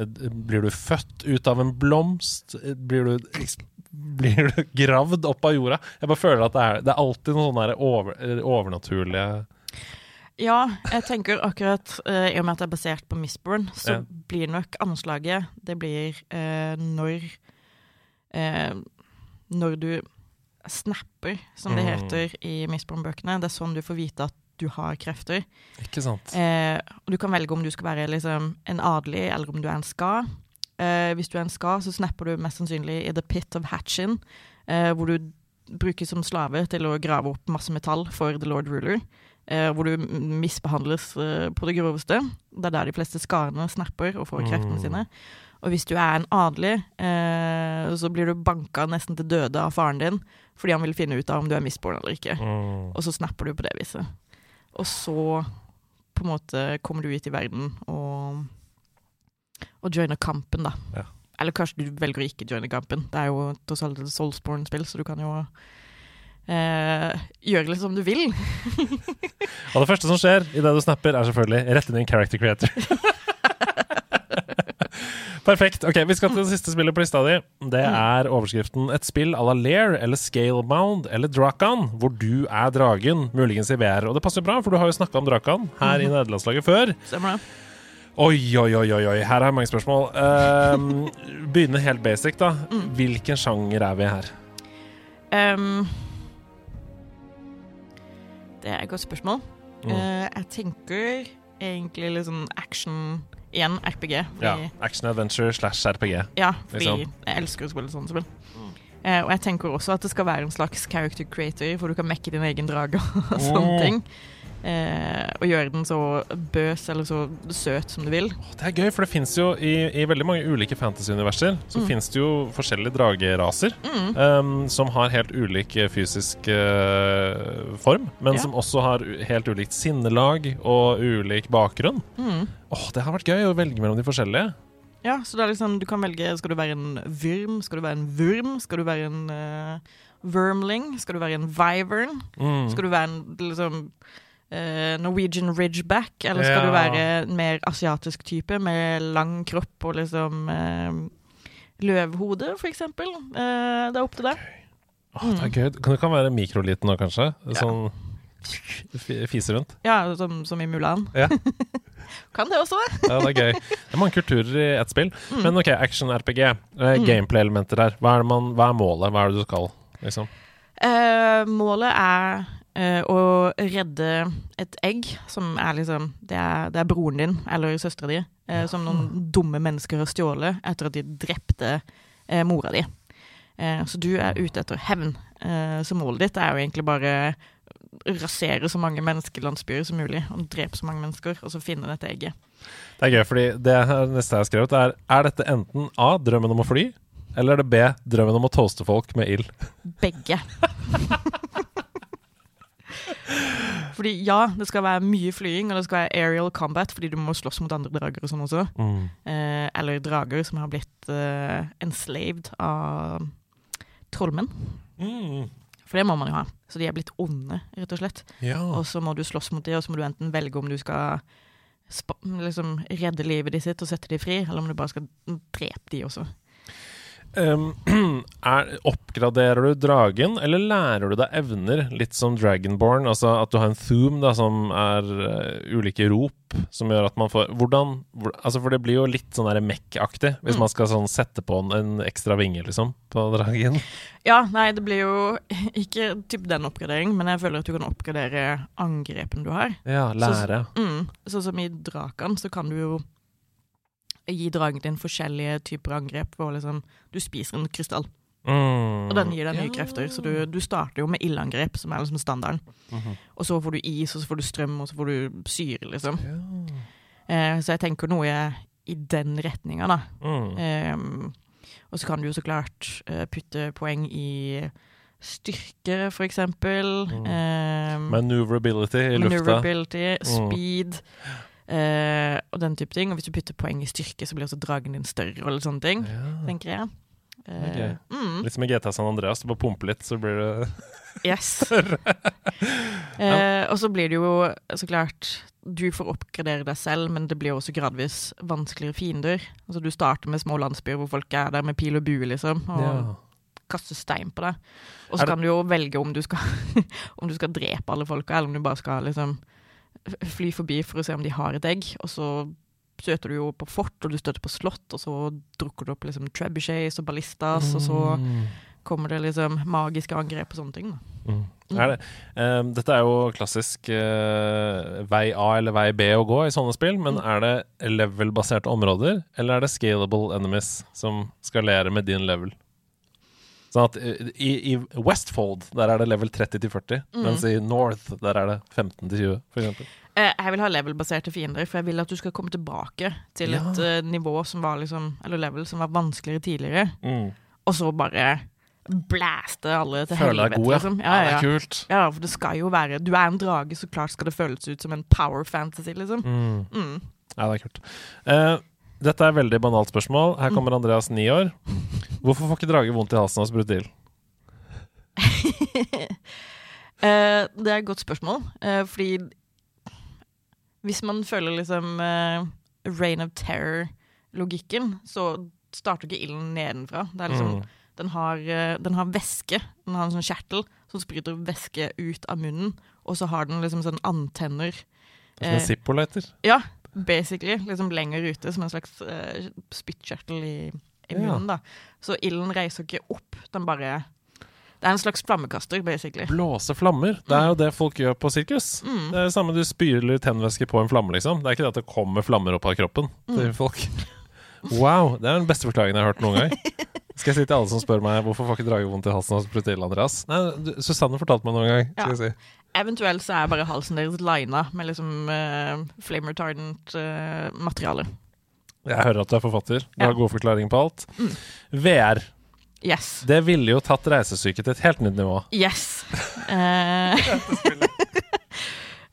Eh, Blir du født ut av en blomst? Eh, Blir du, blir du gravd opp av jorda? Jeg bare føler at det er, det er alltid noen sånne over, overnaturlige Ja, jeg tenker akkurat uh, I og med at det er basert på Mistborn, så Ja. blir nok anslaget Det blir uh, når uh, Når du snapper, som det Mm. heter i Mistborn-bøkene. Det er sånn du får vite at du har krefter. Ikke sant? Og du kan velge om du skal være liksom, en adelig, eller om du er en ska. Hvis du er en ska, så snapper du mest sannsynlig i The Pit of Hatchin, hvor du brukes som slave til å grave opp masse metall for The Lord Ruler. Eh, hvor du misbehandles eh, på det groveste. Det er der de fleste skarene snapper og får kreftene Mm. sine. Og hvis du er en adelig, eh, så blir du banka nesten til døde av faren din fordi han vil finne ut av om du er misborn eller ikke. Mm. Og så snapper du på det viset. Og så på en måte kommer du ut i verden og, og joiner kampen, da. Ja. Eller kanskje du velger å ikke joine kampen. Det er jo tross alt et Soulsborne-spill, så du kan jo eh, det litt som du vil. Og det første som skjer idet du snapper, er selvfølgelig rett inn i en character creator. Perfekt. Ok, Vi skal til det siste spillet på lista di. Det er overskriften 'Et spill à la Lair' eller 'Scalebound' eller 'Drakan', hvor du er dragen, muligens i VR. Og det passer bra, for du har jo snakka om Drakan her i nederlandslaget før. Stemmer det? Oi, oi, oi, oi, her er mange spørsmål. Um, begynne helt basic, da. Hvilken sjanger er vi her? Ehm, det er et godt spørsmål. Mm. Uh, jeg tenker egentlig litt sånn action igjen, RPG. Fordi, Ja, Action adventure slash RPG. Ja, fordi Liksom. jeg elsker å spille sånne spill. Eh, og jeg tenker også at det skal være en slags character creator, hvor du kan mekke din egen drage og sånne Mm. ting. Eh, og gjøre den så bøs eller så søt som du vil. Det er gøy, for det fins jo i, i veldig mange ulike fantasy-universer Så Mm. finnes det jo forskjellige drageraser Mm. um, som har helt ulik eh, fysisk uh, form, men Ja. som også har helt ulikt sinnelag og ulik bakgrunn. Mm. Åh, Det har vært gøy å velge mellom de forskjellige. Ja, så det er liksom, du kan velge Skal du være en vyrm? Skal du være en vurm? Skal du være en uh, wormling? Skal du være en vivern? Mm. Skal du være en liksom uh, Norwegian ridgeback? Eller skal Ja. du være en mer asiatisk type med lang kropp og liksom uh, løvhode, for eksempel? Eh, det er opp til deg. Åh, det er gøy. Kan det kan være mikroliten nå, kanskje? Sånn f- fise rundt. Ja, som, som i Mulan. Ja. kan det også. Ja, det er gøy. Det er mange kulturer i ett spill. Mm. Men ok, action-RPG. Eh, Mm. Gameplay-elementer her. Hva er, man, hva er målet? Hva er det du skal? Liksom? Uh, målet er uh, å redde et egg, som er liksom Det er, det er broren din eller søstera di, eh, som noen dumme mennesker har stjålet etter at de drepte mora di. Så du er ute etter hevn. Så målet ditt er jo egentlig bare rasere så mange menneskelandsbyer som mulig, og drepe så mange mennesker, og så finne dette egget. Det er gøy, fordi det neste jeg har skrevet, er Er dette enten A. Drømmen om å fly, eller er det B. Drømmen om å toaste folk med ild? Begge. fordi ja, det skal være mye flying, og det skal være aerial combat, fordi du må slåss mot andre drager og sånn også. Mm. Eh, eller drager som har blitt eh, enslaved av trollmenn. Mm. For det må man jo ha. Så de er blitt onde, rett og slett. Ja. Og så må du slåss mot dem, og så må du enten velge om du skal liksom redde livet ditt og sette dem fri, eller om du bare skal drepe dem også. Um, er, oppgraderer du dragen, eller lærer du deg evner, litt som Dragonborn? Altså at du har en thoom da, som er uh, ulike rop, som gjør at man får Hvordan hvor, altså For det blir jo litt sånn mekk-aktig, hvis Mm. man skal sånn sette på en, en ekstra vinge, liksom, på dragen. Ja, nei, det blir jo ikke typ den oppgraderingen, men jeg føler at du kan oppgradere angrepen du har. Ja, lære. Mm. Sånn som i Drakan, så kan du jo gi dragen din forskjellige typer angrep. Hvor liksom, du spiser en krystall, Mm. og den gir deg nye Ja. krefter. Så du, du starter jo med ildangrep, som er liksom standarden. Mhm. Og så får du is, og så får du strøm, og så får du syre, liksom. Ja. Eh, så jeg tenker noe i den retninga, da. Mm. Eh, og så kan du jo så klart eh, putte poeng i styrke, for eksempel. Mm. Um, Maneuverability i lufta. maneuverability, Mm. Eh, og den type ting. Og hvis du putter poeng i styrke, så blir også dragen din større, og sånne ting, Ja. tenker jeg. Uh, mm, Litt som i GTA San Andreas. Du bare pumper litt, så blir det yes. eh, og så blir det jo så klart Du får oppgradere deg selv, men det blir også gradvis vanskeligere fiender. Altså Du starter med små landsbyer hvor folk er der med pil og bue, liksom. Og ja. kaste stein på deg. Og så kan du jo velge om du skal Om du skal drepe alle folka, eller om du bare skal liksom fly forbi for å se om de har et egg. Og så støter du jo på fort, og du støter på slott, og så drukker du opp liksom trebuchets og ballistas, og så Mm. kommer det liksom magiske angrep og sånne ting. Mm. Mm. Er det, Um, dette er jo klassisk uh, vei A eller vei B å gå i sånne spill, men Mm. er det level-baserte områder, eller er det scalable enemies som skalerer med din level? Sånn at eh, i, i Westfold, der er det level 30 til 40, Mm. mens i North, der er det 15 til 20, for eksempel. Eh, Jeg vil ha level-baserte fiender, for jeg vil at du skal komme tilbake til Ja. et eh, nivå som var liksom Eller level som var vanskeligere tidligere, Mm. og så bare blæste alle til Føler deg helvete, god, ja. liksom. ja. Det er kult. Ja, for det skal jo være Du er en drage, så klart skal det føles ut som en power fantasy, liksom. Mm. Mm. Ja, det er kult. Eh, dette er et veldig banalt spørsmål. Her kommer Andreas, ni år. Hvorfor får ikke drage vondt i halsen av sprutil? uh, det er et godt spørsmål, uh, fordi hvis man føler liksom uh, Reign of Terror-logikken, så starter ikke ilden nedenfra. Det er liksom, Mm. den, har, eh, den har væske. Den har en sånn kjertel som spruter væske ut av munnen, og så har den liksom sånn antenner. Som en Eh, Zippo-lighter. Ja, basically. Liksom lenger ute, som en slags uh, spyttkjertel i, i munnen. da. Så ilden reiser ikke opp, den bare Det er en slags flammekaster, basically. Blåse flammer. Det er jo det folk gjør på sirkus. Mm. Det er det samme du spyler tennvæske på en flamme, liksom. Det er ikke det at det kommer flammer opp av kroppen til Mm. folk. Wow, det er den beste forklaringen jeg har hørt noen gang. Skal jeg si til alle som spør meg hvorfor får ikke drage vondt i halsen av sprutil, Andreas? Nei, du, Susanne fortalte meg noen gang. Skal Ja. jeg si. Eventuelt så er bare halsen deres lina med liksom uh, flame retardant-materiale. Uh, Jeg hører at du er forfatter. Du Ja. har gode forklaringer på alt. Mm. VR. Yes. Det ville jo tatt reisesyke til et helt nytt nivå. Yes. Uh,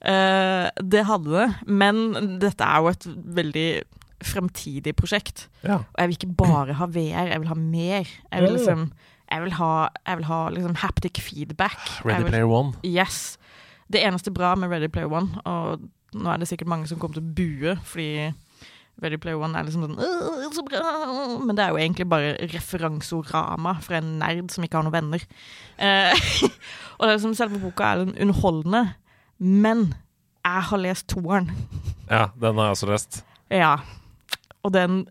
uh, det hadde det, men dette er jo et veldig fremtidig prosjekt. Ja. Og jeg vil ikke bare ha VR, jeg vil ha mer. Jeg vil Mm. liksom Jeg vil ha, jeg vil ha liksom haptic feedback. Ready vil, Player One. yes. Det eneste bra med Ready Player One, og nå er det sikkert mange som kommer til å bue, fordi Ready Player One er liksom sånn så bra! Men det er jo egentlig bare referansorama fra en nerd som ikke har noen venner. Eh, og det er liksom, selve boka er den underholdende, men jeg har lest toeren. Ja, den har jeg også lest. Ja. Og den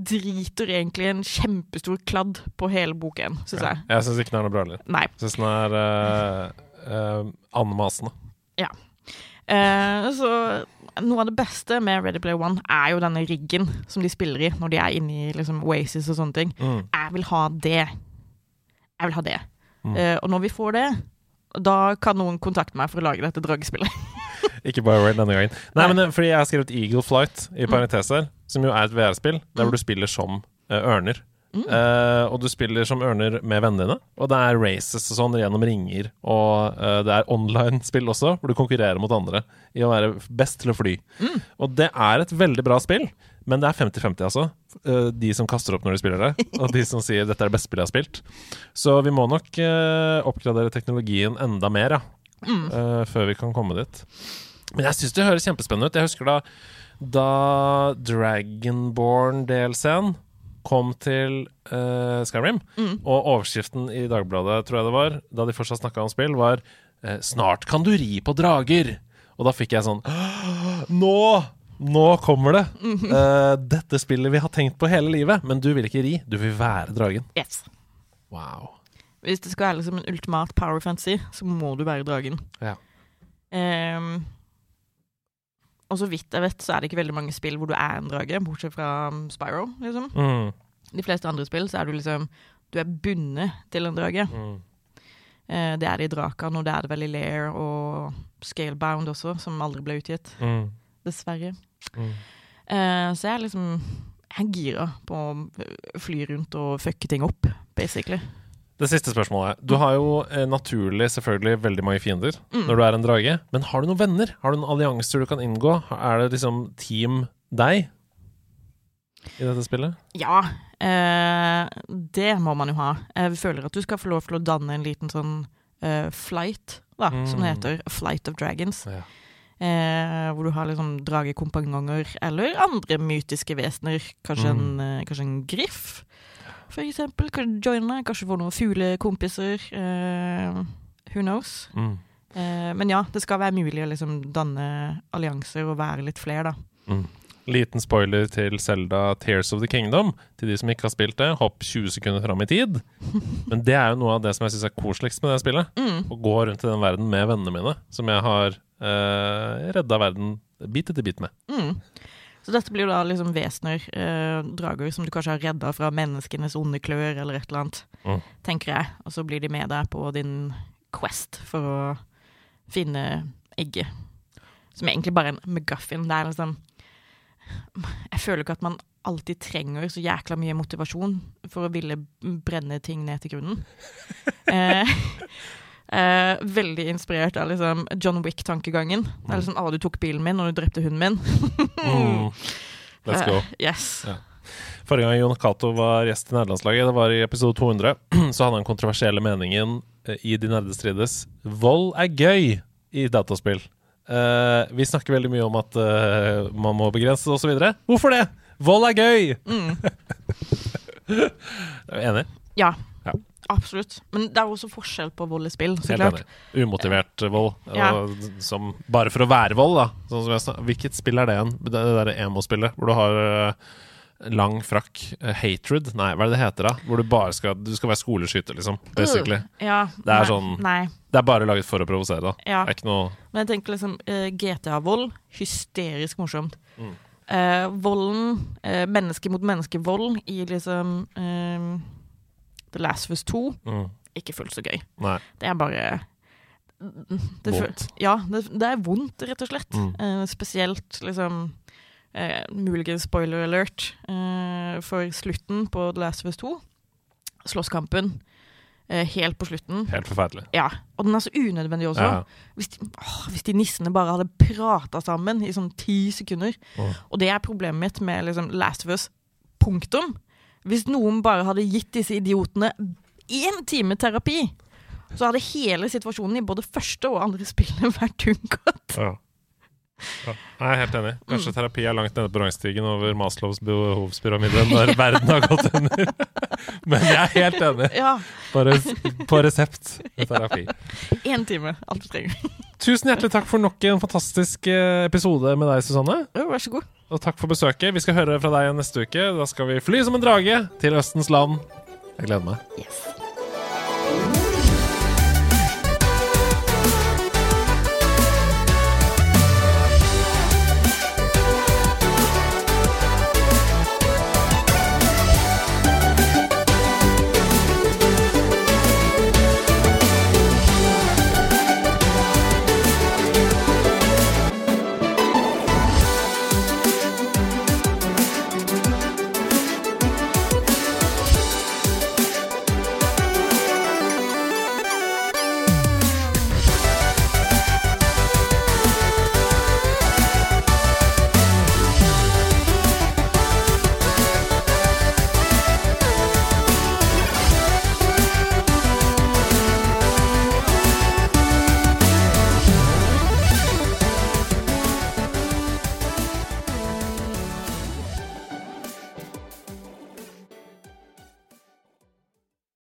driter egentlig en kjempestor kladd på hele boken, syns Ja. jeg. Jeg syns ikke den er noe bra heller. Jeg syns den er uh, uh, anmasende. Eh, så noe av det beste med Ready Player One er jo denne riggen som de spiller i når de er inne i liksom, Oasis og sånne ting. Mm. Jeg vil ha det. Jeg vil ha det. Mm. Uh, og når vi får det, da kan noen kontakte meg for å lage dette dragespillet. Ikke Bioware denne gangen. Nei, Nei. men eh, fordi jeg har skrevet Eagle Flight i Mm. parentes her, som jo er et VR-spill, der hvor du spiller som uh, ørner. Mm. Uh, og du spiller som ørner med vennene dine, og det er races og sånn gjennom ringer. Og uh, det er online-spill også, hvor du konkurrerer mot andre i å være best til å fly. Mm. Og det er et veldig bra spill, men det er 50-50, altså. Uh, de som kaster opp når de spiller det, og de som sier 'dette er det beste spillet jeg har spilt'. Så vi må nok oppgradere teknologien enda mer, ja Mm. før vi kan komme dit. Men jeg syns det høres kjempespennende ut. Jeg husker da, da Dragonborn-delscenen kom til uh, Skyrim, Mm. og overskriften i Dagbladet, tror jeg det var, da de fortsatt snakka om spill, var eh, 'Snart kan du ri på drager'. Og da fikk jeg sånn Nå! Nå kommer det! Mm -hmm. uh, dette spillet vi har tenkt på hele livet. Men du vil ikke ri, du vil være dragen. Yes. Wow. Hvis det skal være liksom en ultimat power fantasy, så må du være dragen. Ja. Ehm, og så vidt jeg vet, så er det ikke veldig mange spill hvor du er en drage, bortsett fra um, Spyro, liksom. Mm, De fleste andre spill så er du liksom Du er bundet til en drage. mm. Eh, det er det i Drakan, og det er det vel i Lair og Scalebound også, som aldri ble utgitt. Mm, Dessverre. mm. Eh, så jeg er liksom Jeg er gira på å fly rundt og fucke ting opp, basically. Det siste spørsmålet. Du har jo eh, naturlig selvfølgelig veldig mange fiender Mm. når du er en drage. Men har du noen venner? Har du noen allianser du kan inngå? Er det liksom Team deg i dette spillet? Ja, eh, det må man jo ha. Jeg føler at du skal få lov til å danne en liten sånn eh, flight, da, som det Mm. heter. Flight of Dragons. Ja. Eh, hvor du har liksom dragekompanjonger eller andre mytiske vesener. Kanskje, Mm. en, eh, kanskje en griff, for eksempel. Kanskje joine, kanskje få noen fuglekompiser. Uh, who knows? Mm. Uh, men ja, det skal være mulig å liksom danne allianser og være litt flere, da. Mm. Liten spoiler til Selda Tears of the Kingdom. Til de som ikke har spilt det, hopp 20 sekunder fram i tid. Men det er jo noe av det som jeg syns er koseligst med det spillet. Mm. Å gå rundt i den verden med vennene mine, som jeg har eh, redda verden bit etter bit med. Mm. Så dette blir jo da liksom vesener, eh, drager, som du kanskje har redda fra menneskenes onde klør, eller et eller annet, Mm. tenker jeg. Og så blir de med deg på din quest for å finne egget. Som egentlig bare er en McGuffin. Det er liksom Jeg føler ikke at man alltid trenger så jækla mye motivasjon for å ville brenne ting ned til grunnen. eh, eh, veldig inspirert av liksom John Wick-tankegangen. Det er liksom ah, du tok bilen min, og du drepte hunden min'. Mm. Let's go. Eh, yes. Ja. Forrige gang Jon Cato var gjest i nederlandslaget, det var i episode 200, så hadde han kontroversielle meningen eh, i De nerde strides. Vold er gøy i dataspill. Eh, vi snakker veldig mye om at eh, man må begrense det osv. Hvorfor det? Vold er gøy! Mm. Er du enig? Ja. Absolutt. Men det er også forskjell på vold i spill, så Helt klart. enig. Umotivert vold. Ja. Som, bare for å være vold, da. Sånn Hvilket spill er det igjen? Det, det derre emo-spillet hvor du har eh, lang frakk. eh, hatred? Nei, hva er det det heter, da? Hvor du bare skal Du skal være skoleskyter, liksom. Basically. Ja, Det er nei, sånn- Nei. Det er bare laget for å provosere, da. Ja. Det er ikke noe Men jeg tenker liksom uh, GTA-vold, hysterisk morsomt. Mm. Uh, volden, eh, menneske mot menneske-vold i liksom eh, The Last of Us 2, mm, ikke fullt så gøy. Nei. Det er bare det Vondt. Ja, det, det er vondt, rett og slett. Mm. Uh, spesielt liksom uh, Muligens spoiler alert uh, for slutten på The Last of Us 2. Slåsskampen. Helt på slutten. Helt forferdelig. Ja, Og den er så unødvendig også. Ja. Hvis, de, åh, hvis de nissene bare hadde prata sammen i sånn ti sekunder. Mm. Og det er problemet mitt med liksom Last of Us. Punktum. Hvis noen bare hadde gitt disse idiotene én time terapi, så hadde hele situasjonen i både første og andre spillet vært unngått. Ja. Ja. Jeg er helt enig. Kanskje terapi er langt nede på rangstigen over Maslows behovspyramide når verden har gått under. Men jeg er helt enig. Ja, På, resept med terapi. én time. Alt du trenger. Tusen hjertelig takk for nok en fantastisk eh, episode med deg, Susanne. Vær så god. Og takk for besøket. Vi skal høre fra deg neste uke. Da skal vi fly som en drage til Østens land. Jeg gleder meg. Yes.